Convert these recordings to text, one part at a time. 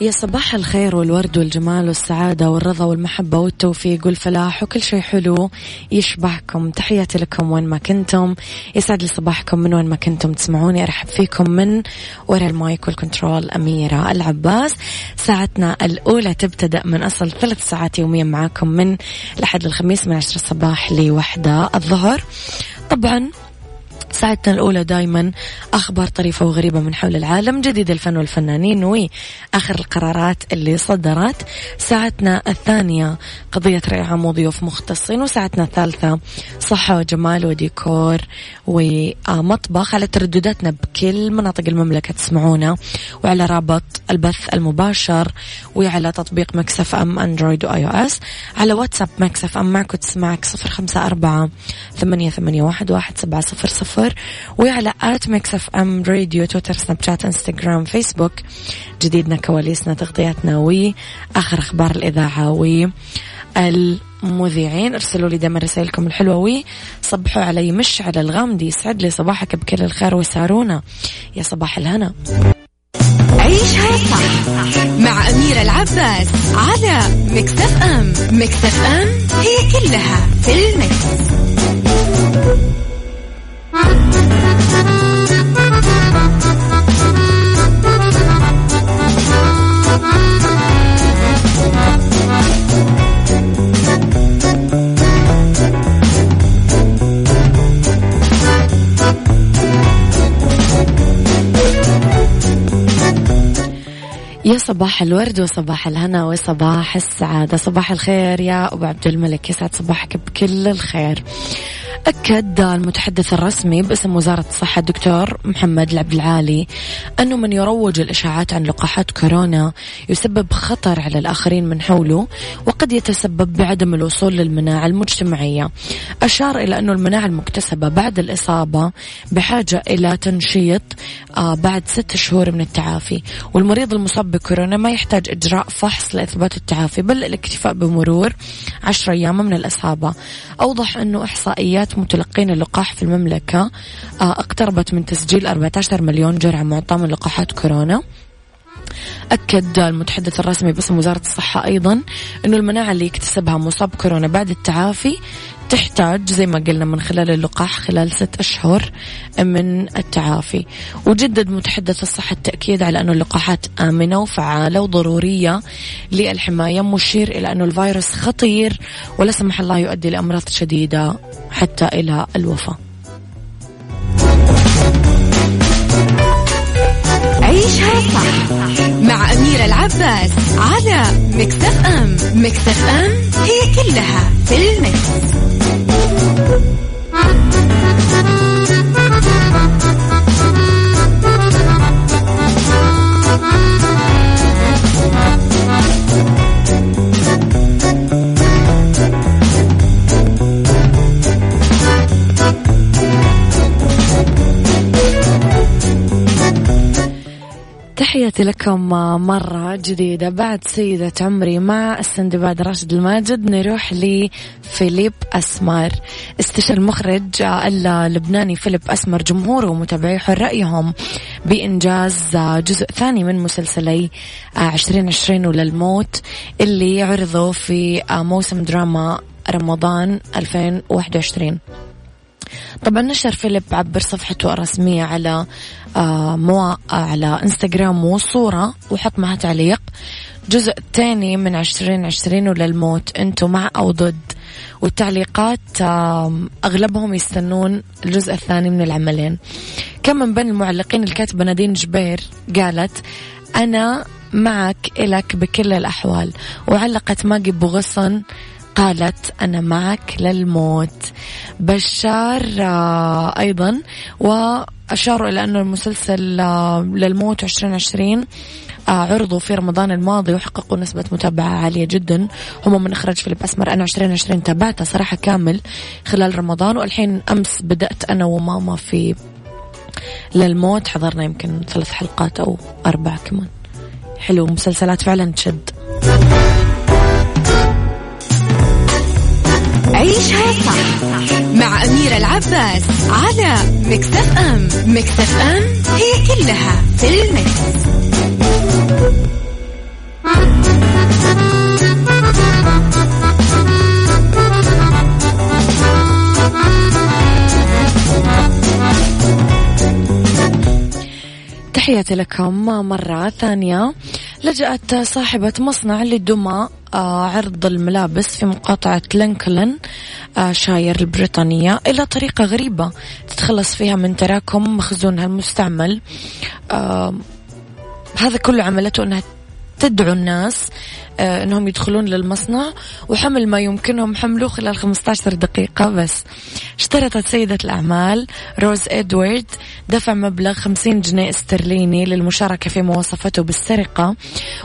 يا صباح الخير والورد والجمال والسعادة والرضا والمحبة والتوفيق والفلاح وكل شيء حلو يشبهكم. تحياتي لكم وين ما كنتم. يسعد لي صباحكم من وين ما كنتم تسمعوني. أرحب فيكم من وراء المايك والكنترول أميرة العباس. ساعتنا الأولى تبتدأ من أصل ثلاث ساعات يوميا معاكم من الأحد للخميس من عشرة الصباح لوحدة الظهر. طبعا ساعتنا الأولى دايما أخبار طريفة وغريبة من حول العالم جديد الفن والفنانين وآخر القرارات اللي صدرت. ساعتنا الثانية قضية رأي عام وضيوف مختصين وساعتنا الثالثة صحة وجمال وديكور ومطبخ على تردداتنا بكل مناطق المملكة تسمعونا وعلى رابط البث المباشر وعلى تطبيق Mix FM Android و iOS على واتساب Mix FM معك وتسمعك صفر خمسة أربعة ثمانية, ثمانية واحد, واحد سبعة صفر صفر. وعلى at Mix FM Radio تويتر سناب شات انستغرام فيسبوك جديدنا كواليسنا تغطياتنا وآخر أخبار الإذاعة و المذيعين. ارسلوا لي دائما رسائلكم الحلوة وصبحوا علي مش على الغامدي يسعد لي صباحك بكل الخير وسارونا. يا صباح الهنا. عيشها صح مع أميرة العباس على مكتف أم مكتف أم هي كلها في المكس. يا صباح الورد وصباح الهنا وصباح السعادة. صباح الخير يا أبو عبد الملك. يسعد صباحك بكل الخير. أكد المتحدث الرسمي باسم وزارة الصحة الدكتور محمد العبد العالي أنه من يروج الإشاعات عن لقاحات كورونا يسبب خطر على الآخرين من حوله وقد يتسبب بعدم الوصول للمناعة المجتمعية. أشار إلى أنه المناعة المكتسبة بعد الإصابة بحاجة إلى تنشيط آه، بعد ست شهور من التعافي. والمريض المصاب بكورونا ما يحتاج إجراء فحص لإثبات التعافي بل الاكتفاء بمرور عشر أيام من الإصابة. أوضح أنه إحصائيات متلقين اللقاح في المملكة. آه، اقتربت من تسجيل 14 مليون جرعة معطاة من لقاحات كورونا. أكد المتحدث الرسمي باسم وزارة الصحة أيضا أنه المناعة اللي يكتسبها مصاب كورونا بعد التعافي تحتاج زي ما قلنا من خلال اللقاح خلال ست أشهر من التعافي. وجدد متحدث الصحة التأكيد على أن اللقاحات آمنة وفعالة وضرورية للحماية مشير إلى أن الفيروس خطير ولا سمح الله يؤدي لأمراض شديدة حتى إلى الوفاة. عيشها صح مع أميرة العباس على مكتف أم. مكتف أم هي كلها. لكم مرة جديدة بعد سيدة عمري مع السندباد راشد الماجد. نروح لفيليب أسمر. استشار المخرج اللبناني فيليب أسمر جمهوره ومتابعيه رأيهم بإنجاز جزء ثاني من مسلسلي عشرين عشرين وللموت اللي عرضوا في موسم دراما رمضان 2021 طبعا نشر فيليب عبر صفحته الرسمية على آه مو على إنستغرام وصورة وحط معها تعليق. جزء تاني من عشرين عشرين وللموت. أنتم مع أو ضد؟ والتعليقات أغلبهم يستنون الجزء الثاني من العملين. كم من بين المعلقين الكاتبة نادين جبير قالت أنا معك إلك بكل الأحوال. وعلقت ماجي بغصن قالت أنا معك للموت. بشار آه، أيضا وأشاروا إلى أنه المسلسل آه، للموت 2020 آه، عرضوا في رمضان الماضي وحققوا نسبة متابعة عالية جدا. هم من إخراج فيلم أسمر. أنا 2020 تابعته صراحة كامل خلال رمضان والحين أمس بدأت أنا وماما في للموت. حضرنا يمكن ثلاث حلقات أو أربع كمان. حلو مسلسلات فعلا تشد. عيشها صح مع أميرة العباس على مكتف أم مكتف أم هي كلها في المكس. تحياتي لكم مرة ثانية. لجأت صاحبة مصنع للدماء. عرض الملابس في مقاطعة لينكولن آه، شاير البريطانية. إلى طريقة غريبة تتخلص فيها من تراكم مخزونها المستعمل. آه، هذا كله عملته أنها تدعو الناس آه، إنهم يدخلون للمصنع وحمل ما يمكنهم حمله خلال 15 دقيقة بس. اشترطت سيدة الأعمال روز إدوارد دفع مبلغ 50 جنيه استرليني للمشاركة في مواصفته بالسرقة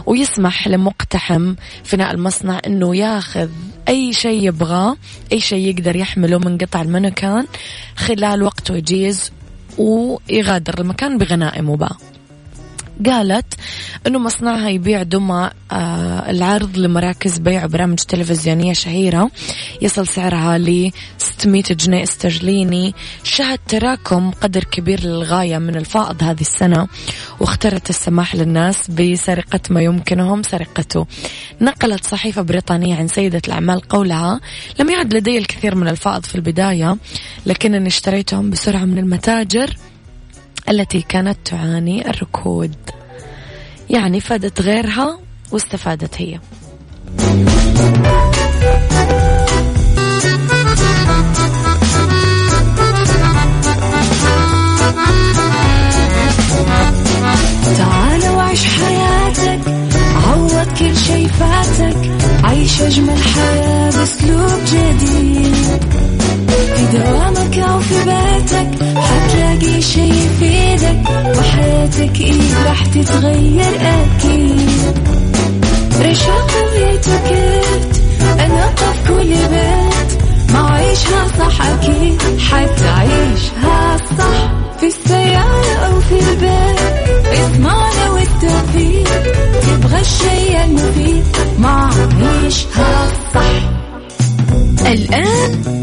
ويسمح لمقتحم فناء المصنع إنه ياخذ أي شيء يبغاه أي شيء يقدر يحمله من قطع المانوكان خلال وقت وجيز ويغادر المكان بغنائم بقى قالت أنه مصنعها يبيع دمى آه العرض لمراكز بيع وبرامج تلفزيونية شهيرة. يصل سعرها ل 600 جنيه استرليني. شهد تراكم قدر كبير للغاية من الفائض هذه السنة واختارت السماح للناس بسرقة ما يمكنهم سرقته. نقلت صحيفة بريطانية عن سيدة الأعمال قولها لم يعد لدي الكثير من الفائض في البداية لكنني اشتريتهم بسرعة من المتاجر التي كانت تعاني الركود. يعني فادت غيرها واستفادت هي. تعال وعيش حياتك عوض كل شي فاتك عيش أجمل حياة بأسلوب جديد. دوامك أو في بيتك حتلاقي شي يفيدك وحياتك إيه راح تتغير أكيد. رشاق ويتوكيت أنا قف كل بيت ما عيشها صح أكيد حتعيشها صح. في السيارة أو في البيت اسمعنا والتوفيق تبغى الشيء المفيد ما عيشها صح. الآن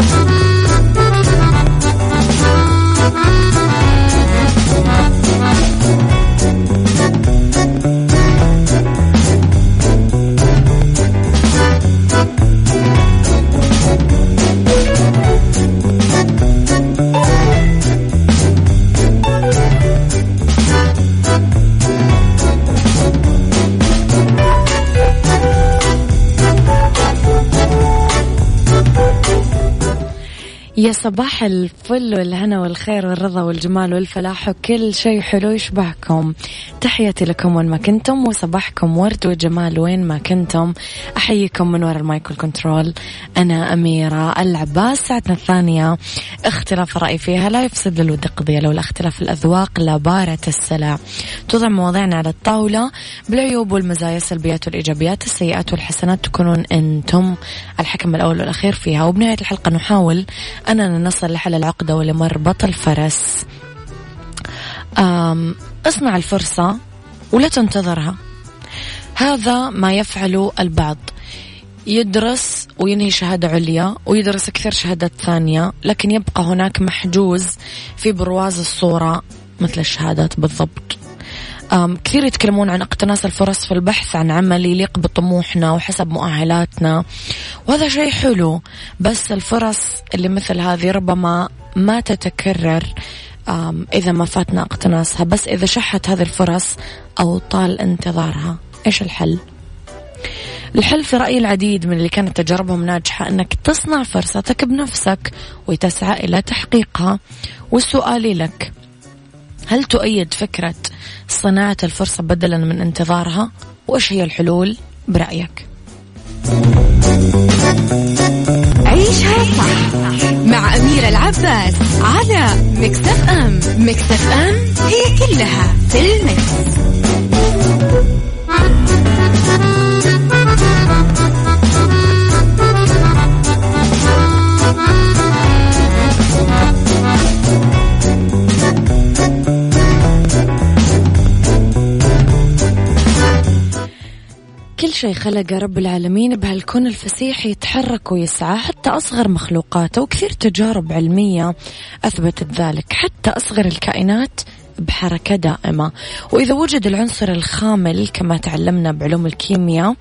يا صباح الفل والهنا والخير والرضا والجمال والفلاح وكل شيء حلو يشبهكم. تحياتي لكم وين ما كنتم وصباحكم ورد وجمال وين ما كنتم. أحييكم من وراء ال mic وال control أنا أميرة العباس ساعتنا الثانية. اختلاف الرأي فيها لا يفسد للود قضية لولا اختلاف الأذواق لبارت السلع. توضع مواضيعنا على الطاولة. بالعيوب والمزايا السلبيات والإيجابيات السيئات والحسنات تكونون أنتم الحكم الأول والأخير فيها. وبنهاية الحلقة نحاول أننا نصل لحل العقدة ولمربط الفرس اصنع الفرصة ولا تنتظرها. هذا ما يفعله البعض. يدرس وينهي شهادة عليا ويدرس أكثر شهادات ثانية لكن يبقى هناك محجوز في برواز الصورة مثل الشهادات بالضبط. كثير يتكلمون عن اقتناص الفرص في البحث عن عمل يليق بطموحنا وحسب مؤهلاتنا وهذا شيء حلو بس الفرص اللي مثل هذه ربما ما تتكرر إذا ما فاتنا اقتناصها بس إذا شحت هذه الفرص أو طال انتظارها إيش الحل؟ الحل في رأي العديد من اللي كانت تجاربهم ناجحة أنك تصنع فرصتك بنفسك وتسعى إلى تحقيقها والسؤال لك هل تؤيد فكرة صناعة الفرصة بدلا من انتظارها؟ وإيش هي الحلول برأيك؟ عيشها صح مع أميرة العباس على مكتف أم. مكتف أم هي كلها في المكس. شيء خلق رب العالمين بهالكون الفسيح يتحرك ويسعى حتى أصغر مخلوقاته وكثير تجارب علمية أثبتت ذلك حتى أصغر الكائنات بحركة دائمة. وإذا وجد العنصر الخامل كما تعلمنا بعلوم الكيمياء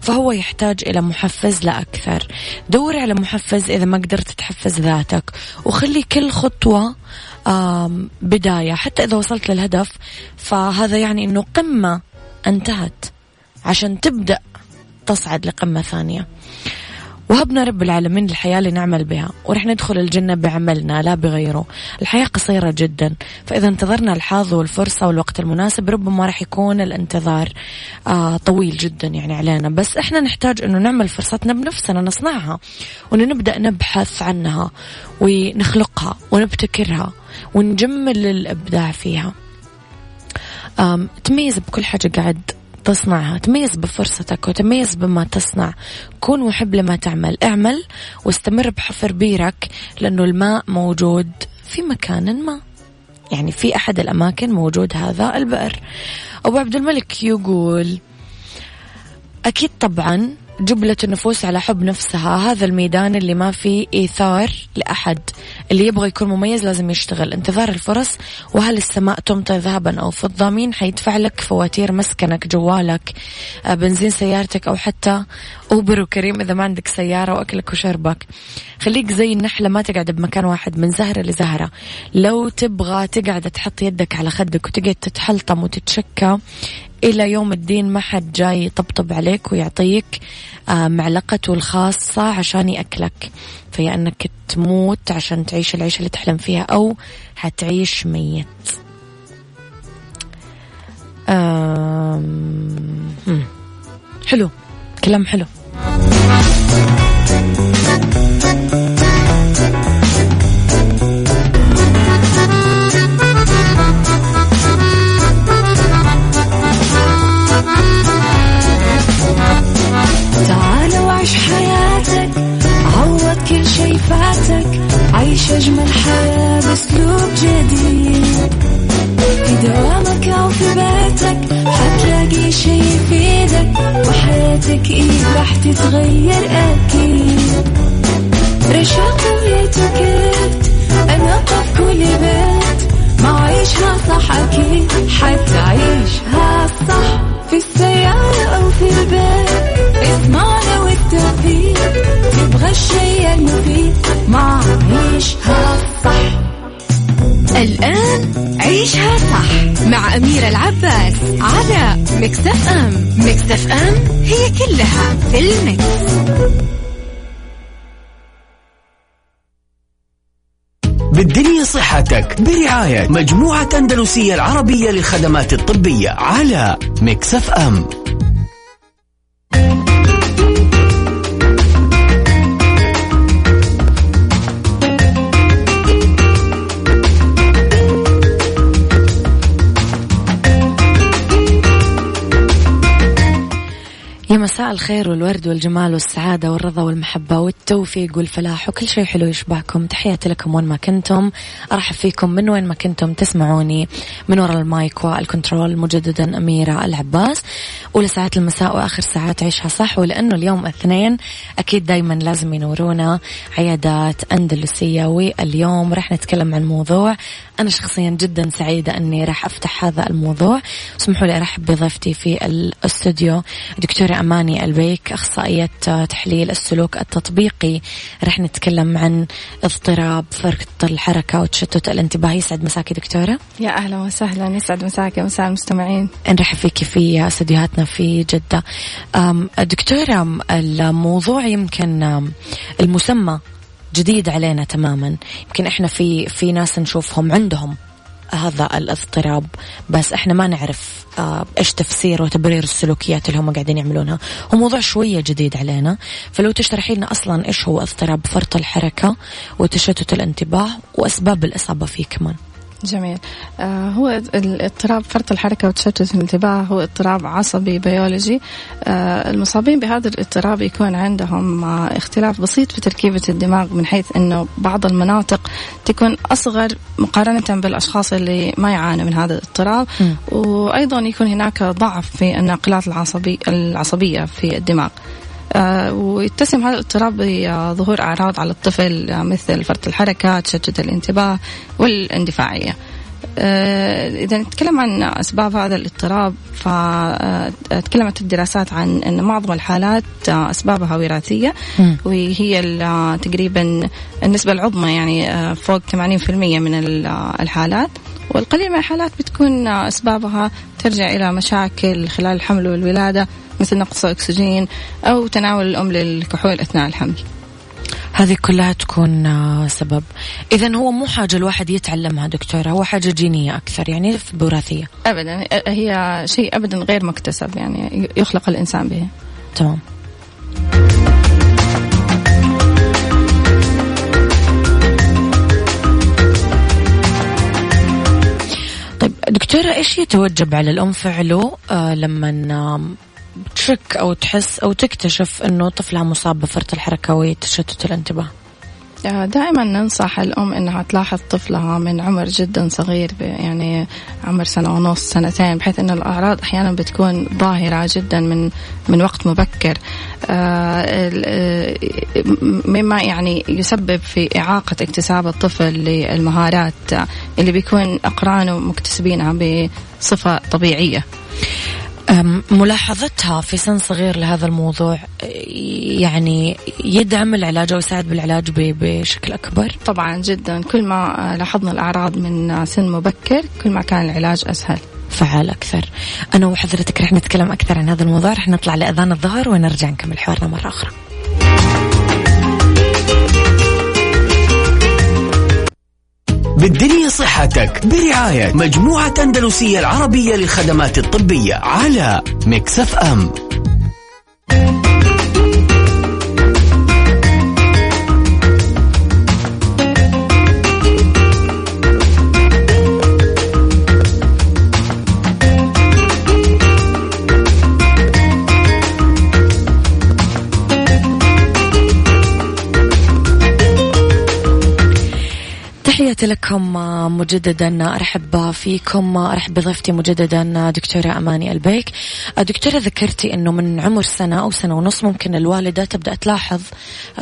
فهو يحتاج إلى محفز لا أكثر. دوري على محفز إذا ما قدرت تحفز ذاتك وخلي كل خطوة بداية حتى إذا وصلت للهدف فهذا يعني أنه قمة انتهت. عشان تبدأ تصعد لقمة ثانية. وهبنا رب العالمين الحياة لنعمل بها ورح ندخل الجنة بعملنا لا بغيره. الحياة قصيرة جدا. فإذا انتظرنا الحظ والفرصة والوقت المناسب ربما راح يكون الانتظار آه طويل جدا يعني علينا. بس إحنا نحتاج أنه نعمل فرصتنا بنفسنا نصنعها ونبدأ نبحث عنها ونخلقها ونبتكرها ونجمل الإبداع فيها. تميز بكل حاجة قاعد تصنعها تميز بفرصتك وتميز بما تصنع. كن محب لما تعمل. اعمل واستمر بحفر بيرك لأنه الماء موجود في مكان ما. يعني في أحد الأماكن موجود هذا البئر. أبو عبد الملك يقول أكيد طبعا جبلة النفوس على حب نفسها. هذا الميدان اللي ما فيه إيثار لأحد. اللي يبغى يكون مميز لازم يشتغل. انتظار الفرص وهل السماء تمطر ذهبا أو فضة؟ مين حيدفع لك فواتير مسكنك جوالك آه، بنزين سيارتك أو حتى أوبر وكريم إذا ما عندك سيارة وأكلك وشربك؟ خليك زي النحلة ما تقعد بمكان واحد من زهرة لزهرة. لو تبغى تقعد تحط يدك على خدك وتقعد تتحلطم وتتشكى إلى يوم الدين ما حد جاي يطبطب عليك ويعطيك آه، معلقته الخاصة عشان يأكلك. فيا أنك تموت عشان تعيش العيشة اللي تحلم فيها أو حتعيش ميت. حلو. كلام حلو. إيه راح تتغير أكيد. رشاق ويتوكيت أنا في كل بيت. ما عيشها صح أكيد حتعيشها صح. في السيارة أو في البيت اسمعنا والتوفيق. تبغى الشيء المفيد ما عيشها صح. الآن عيشها صح مع أميرة العباس على Mix FM Mix FM هي كلها في ال Mix. بالدنيا صحتك برعاية مجموعة أندلسية العربية للخدمات الطبية على Mix FM يا مساء الخير والورد والجمال والسعادة والرضا والمحبة والتوفيق والفلاح وكل شيء حلو يشبهكم تحياتي لكم وين ما كنتم. أرحب فيكم من وين ما كنتم تسمعوني. من وراء ال mic وال control مجددا أميرة العباس. أولى ساعات المساء وآخر ساعات عيشها صح ولأنه اليوم اثنين أكيد دايما لازم ينورونا عيادات أندلسية. واليوم راح نتكلم عن موضوع أنا شخصيا جدا سعيدة أني راح أفتح هذا الموضوع. اسمحوا لي أرحب بضيفتي في الاستوديو دكتورة أماني ألبيك أخصائية تحليل السلوك التطبيقي. راح نتكلم عن اضطراب فرط الحركة وتشتت الانتباه. يسعد مساكي دكتورة. يا أهلا وسهلا. يسعد مساك مساء المستمعين. نرحب فيك في استديوهاتنا في جدة. دكتورة الموضوع يمكن المسمى جديد علينا تماما. يمكن إحنا في في ناس نشوفهم عندهم هذا الاضطراب. بس إحنا ما نعرف آه إيش تفسير وتبرير السلوكيات اللي هم قاعدين يعملونها. هو موضوع شوية جديد علينا. فلو تشرحي لنا أصلا إيش هو اضطراب فرط الحركة وتشتت الانتباه وأسباب الإصابة فيه كمان. جميل. آه هو الاضطراب فرط الحركة وتشتت الانتباه هو اضطراب عصبي بيولوجي. آه المصابين بهذا الاضطراب يكون عندهم آه اختلاف بسيط في تركيبة الدماغ من حيث أنه بعض المناطق تكون أصغر مقارنة بالأشخاص اللي ما يعانوا من هذا الاضطراب. م. وأيضا يكون هناك ضعف في الناقلات العصبي العصبية في الدماغ. ويتسم هذا الاضطراب بظهور أعراض على الطفل مثل فرط الحركة تشتت الانتباه والاندفاعية. آه إذا نتكلم عن أسباب هذا الاضطراب فتكلمت الدراسات عن أن معظم الحالات أسبابها وراثية وهي تقريبا النسبة العظمى يعني فوق 80% من الحالات. والقليل من الحالات بتكون أسبابها ترجع إلى مشاكل خلال الحمل والولادة مثل نقص الأكسجين أو تناول الأم للكحول أثناء الحمل. هذه كلها تكون سبب. إذا هو مو حاجة الواحد يتعلمها دكتورة هو حاجة جينية أكثر يعني وراثية أبدا. هي شيء أبدا غير مكتسب يعني يخلق الإنسان به. تمام. طيب دكتورة إيش يتوجب على الأم فعله آه لما تشك أو تحس أو تكتشف أنه طفلها مصاب بفرط الحركة وتشتت الانتباه. دائما ننصح الأم أنها تلاحظ طفلها من عمر جدا صغير يعني عمر سنة ونص سنتين بحيث أن الأعراض أحيانا بتكون ظاهرة جدا من من وقت مبكر. مما يعني يسبب في إعاقة اكتساب الطفل للمهارات اللي بيكون أقرانه مكتسبينها بصفة طبيعية. ملاحظتها في سن صغير لهذا الموضوع يعني يدعم العلاج أو يساعد بالعلاج بشكل أكبر؟ طبعا جدا كل ما لاحظنا الأعراض من سن مبكر كل ما كان العلاج أسهل. فعال أكثر. أنا وحضرتك رح نتكلم أكثر عن هذا الموضوع رح نطلع لأذان الظهر ونرجع نكمل حوارنا مرة أخرى. بالدنيا صحتك برعاية مجموعة أندلسية العربية للخدمات الطبية على مكسف أم. تحياتي لكم مجددا أرحب فيكم أرحب بضيفتي مجددا دكتورة أماني البيك. دكتورة ذكرتي إنه من عمر سنة أو سنة ونص ممكن الوالدة تبدأ تلاحظ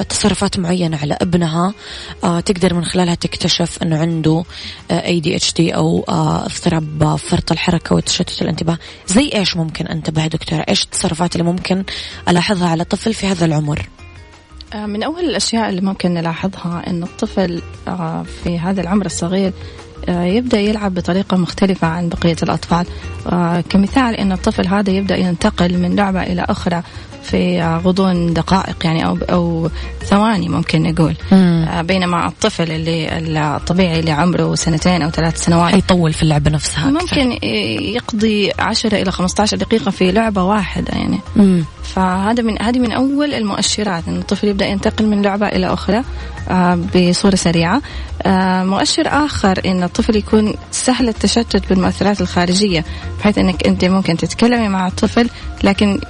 تصرفات معينة على ابنها. تقدر من خلالها تكتشف انه عنده اي دي اتش دي أو اضطراب فرط الحركة وتشتت الانتباه. زي إيش ممكن أنتبه دكتورة؟ إيش التصرفات اللي ممكن ألاحظها على طفل في هذا العمر؟ من أول الأشياء اللي ممكن نلاحظها أن الطفل في هذا العمر الصغير يبدأ يلعب بطريقة مختلفة عن بقية الأطفال كمثال أن الطفل هذا يبدأ ينتقل من لعبة إلى أخرى في غضون دقائق يعني أو أو ثواني ممكن نقول مم. بينما الطفل اللي الطبيعي اللي عمره سنتين أو ثلاث سنوات يطول في اللعبة نفسها ممكن أكثر. يقضي 10 إلى 15 دقيقة في لعبة واحدة يعني مم. فهذا من هذه من أول المؤشرات إن الطفل يبدأ ينتقل من لعبة إلى أخرى بصورة سريعة. مؤشر آخر إن الطفل يكون سهل التشتت بالمؤثرات الخارجية بحيث إنك أنت ممكن تتكلمي مع الطفل لكن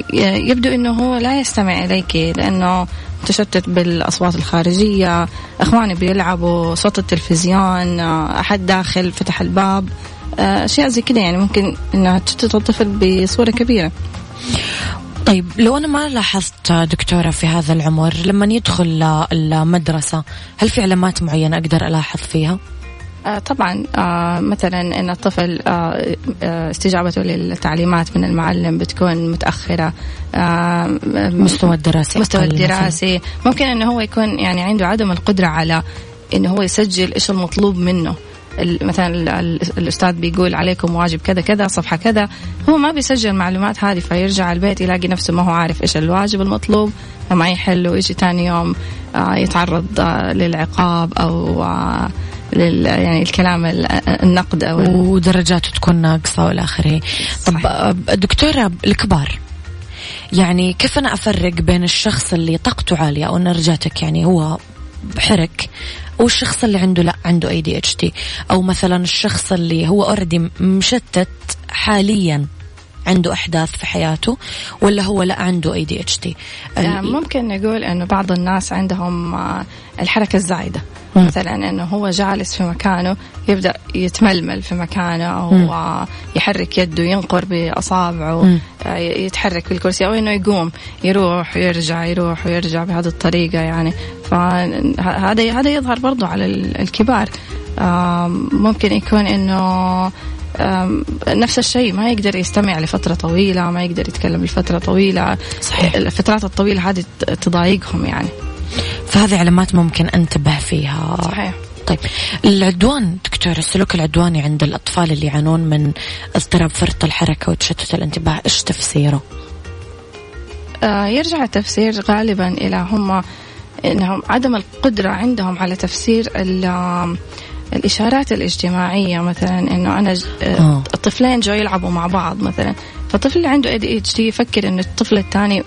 يبدو إنه هو لا يستمع إليك لأنه متشتت بالأصوات الخارجية اخواني بيلعبوا صوت التلفزيون أحد داخل فتح الباب أشياء زي كذا يعني ممكن إنها تشتت الطفل بصورة كبيرة. طيب لو أنا ما لاحظت دكتورة في هذا العمر لما يدخل المدرسة هل في علامات معينة أقدر ألاحظ فيها؟ آه طبعا آه مثلا إن الطفل آه استجابته للتعليمات من المعلم بتكون متأخرة مستوى الدراسي مستوى. الدراسي ممكن إنه هو يكون يعني عنده عدم القدرة على إنه هو يسجل إيش المطلوب منه مثلا ال- ال- الأستاذ بيقول عليكم واجب كذا كذا صفحة كذا. هو ما بيسجل المعلومات هذه فيرجع البيت يلاقي نفسه ما هو عارف إيش الواجب المطلوب. فما يحله ويجي ثاني يوم آه، يتعرض آه، للعقاب أو آه، لل يعني الكلام ال- النقد أو ودرجاته تكون ناقصة وإلى آخره. طب دكتورة الكبار يعني كيف أنا أفرق بين الشخص اللي طاقته عالية أو energetic يعني هو بحرك والشخص اللي عنده لا عنده ADHD أو مثلا الشخص اللي هو already مشتت حاليا عنده أحداث في حياته ولا هو لا عنده اي دي اتش دي ممكن نقول إنه بعض الناس عندهم آه، الحركة الزايدة. مم. مثلا إنه هو جالس في مكانه يبدأ يتململ في مكانه أو مم. يحرك يده ينقر بأصابعه مم. آه، يتحرك في الكرسي أو إنه يقوم يروح ويرجع يروح ويرجع بهذه الطريقة يعني فهذا هذا يظهر برضو على ال- الكبار ممكن يكون إنه نفس الشيء ما يقدر يستمع لفترة طويلة ما يقدر يتكلم لفترة طويلة صحيح. الفترات الطويلة هذه تضايقهم يعني فهذه علامات ممكن انتبه فيها صحيح طيب العدوان دكتور السلوك العدواني عند الأطفال اللي يعانون من اضطراب فرط الحركة وتشتت الانتباه إيش تفسيره؟ آه، يرجع التفسير غالبا إلى هم إنهم عدم القدرة عندهم على تفسير الإشارات الاجتماعية مثلا إنه أنا آه، آه. الطفلين جو يلعبوا مع بعض مثلا فالطفل اللي عنده ADHD يفكر إنه الطفل الثاني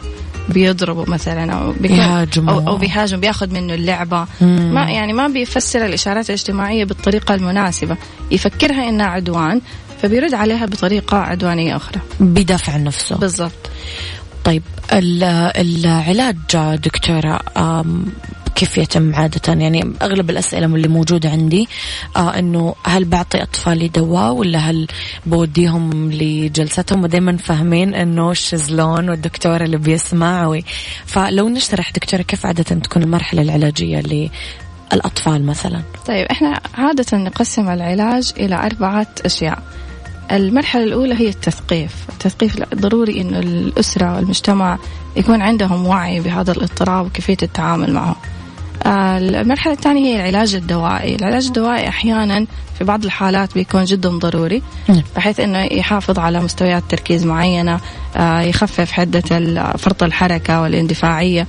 بيضربه مثلا أو بيكون- يهاجمه. أو, أو بيهاجم بياخذ منه اللعبة. مم. ما يعني ما بيفسر الإشارات الاجتماعية بالطريقة المناسبة. يفكرها إنها عدوان فبيرد عليها بطريقة عدوانية أخرى. بيدافع عن نفسه. بالضبط. طيب ال- العلاج دكتورة آم، كيف يتم عادة؟ يعني أغلب الأسئلة اللي موجودة عندي آه أنه هل بعطي أطفالي دواء ولا هل بوديهم لجلستهم؟ ودايما فاهمين أنه الشزلون والدكتور اللي بيسمع فلو نشرح دكتورة كيف عادة تكون المرحلة العلاجية للأطفال مثلا؟ طيب إحنا عادة نقسم العلاج إلى أربعة أشياء. المرحلة الأولى هي التثقيف، التثقيف ضروري إنه الأسرة والمجتمع يكون عندهم وعي بهذا الاضطراب وكيفية التعامل معه. آه، المرحلة الثانية هي العلاج الدوائي، العلاج الدوائي أحيانا في بعض الحالات بيكون جدا ضروري نعم. بحيث إنه يحافظ على مستويات تركيز معينة آه، يخفف ال- فرط الحركة والاندفاعية.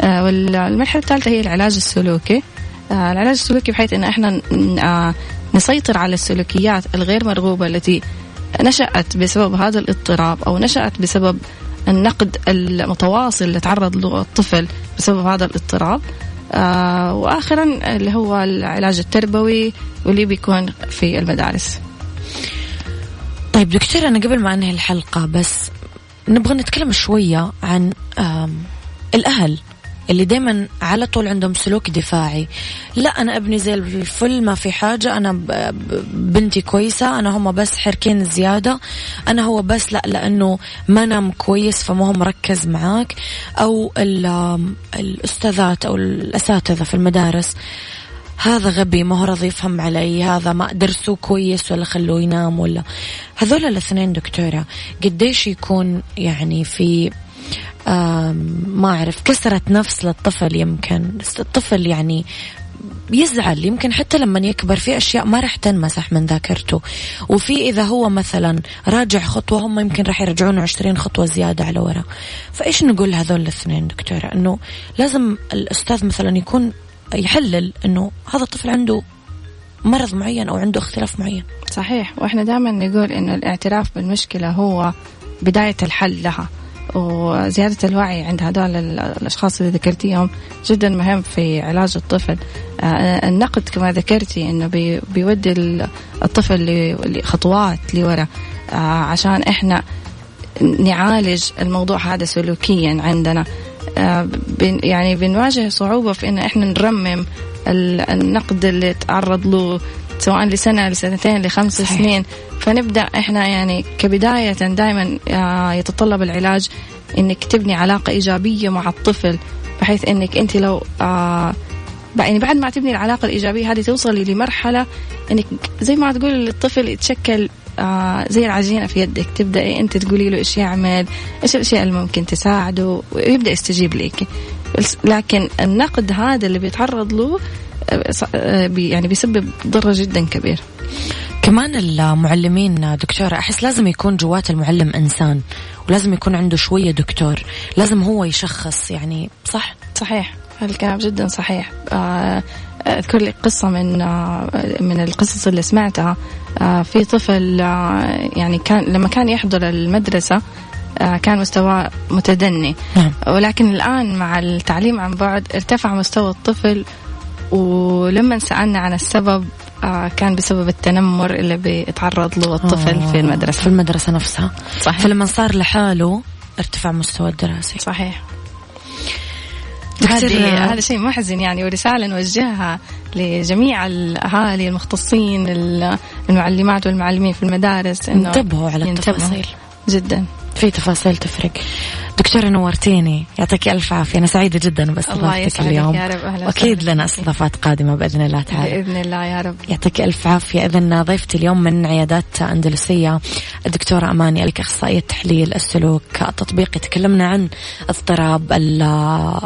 آه، والمرحلة الثالثة هي العلاج السلوكي. العلاج السلوكي بحيث إن إحنا نسيطر على السلوكيات الغير مرغوبة التي نشأت بسبب هذا الاضطراب أو نشأت بسبب النقد المتواصل اللي تعرض له الطفل بسبب هذا الاضطراب. واخرا اللي هو العلاج التربوي واللي بيكون في المدارس. طيب دكتور أنا قبل ما أنهي الحلقة بس نبغى نتكلم شوية عن آم، الأهل. اللي دايما على طول عندهم سلوك دفاعي. لا أنا أبني زي الفل ما في حاجة. أنا بنتي كويسة أنا هم بس حركين زيادة. أنا هو بس لا لأنه ما نام كويس فما هو مركز معاك. أو الأستاذات أو الأساتذة في المدارس هذا غبي ما هو راضي يفهم علي هذا ما درسوه كويس ولا خلوه ينام ولا. هذول الاثنين دكتورة قديش يكون يعني في ما أعرف كسرة نفس للطفل يمكن. الطفل يعني يزعل يمكن حتى لما يكبر في أشياء ما راح تنمسح من ذاكرته. وفي إذا هو مثلا راجع خطوة هم يمكن راح يرجعونه عشرين خطوة زيادة على ورا. فإيش نقول لهذول الاثنين دكتورة؟ أنه لازم الأستاذ مثلا يكون يحلل أنه هذا الطفل عنده مرض معين أو عنده اختلاف معين. صحيح. وإحنا دائما نقول إنه الاعتراف بالمشكلة هو بداية الحل لها. وزيادة الوعي عند هذول ال- الأشخاص اللي ذكرتيهم جدا مهم في علاج الطفل. آه، النقد كما ذكرتي بي- بيودي ال- الطفل لخطوات لورا. آه، عشان إحنا نعالج الموضوع هذا سلوكيا عندنا. آه، يعني بنواجه صعوبة في إن إحنا نرمم ال- النقد اللي تعرض له سواء لسنة لسنتين لخمس صحيح. سنين. فنبدأ إحنا يعني كبداية دائما آه، يتطلب العلاج إنك تبني علاقة إيجابية مع الطفل بحيث إنك أنت لو آه، يعني بعد ما تبني العلاقة الإيجابية هذه توصلي لمرحلة إنك زي ما تقول الطفل يتشكل آه زي العجينة في يدك. تبدأ أنت تقولي له إيش يعمل إيش الأشياء اللي ممكن تساعده ويبدأ يستجيب لك. لكن النقد هذا اللي بيتعرض له يعني بيسبب ضرر جدا كبير. كمان المعلمين دكتورة أحس لازم يكون جوات المعلم إنسان ولازم يكون عنده شوية دكتور لازم هو يشخص يعني صح؟ صحيح الكلام جدا صحيح. آه، اذكر لي قصة من آه، من القصص اللي سمعتها آه، في طفل يعني كان لما كان يحضر المدرسة كان مستواه متدني. نعم. ولكن الآن مع التعليم عن بعد ارتفع مستوى الطفل ولما سألنا عن السبب كان بسبب التنمر اللي بيتعرض له الطفل في المدرسة. في المدرسة نفسها. صحيح. فلما صار لحاله ارتفع مستوى الدراسي صحيح. هذه هذا شيء محزن يعني ورسالة نوجهها لجميع الأهالي المختصين المعلمات والمعلمين في المدارس إنه انتبهوا على التفاصيل. جدا. في تفاصيل تفرق. دكتورة نورتيني يعطيك ألف عافية. أنا سعيدة جدا باستضافتك اليوم. يا رب أهلا وأكيد لنا استضافات قادمة بإذن الله تعالى. بإذن الله يا رب. يعطيك ألف عافية. إذن ضيفتي اليوم من عيادات أندلسية الدكتورة أماني الك أخصائية تحليل السلوك التطبيقي تكلمنا عن اضطراب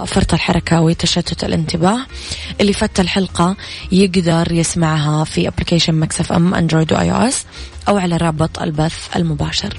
فرط الحركة وتشتت الانتباه. اللي فات الحلقة يقدر يسمعها في application Mix FM Android و iOS أو على رابط البث المباشر.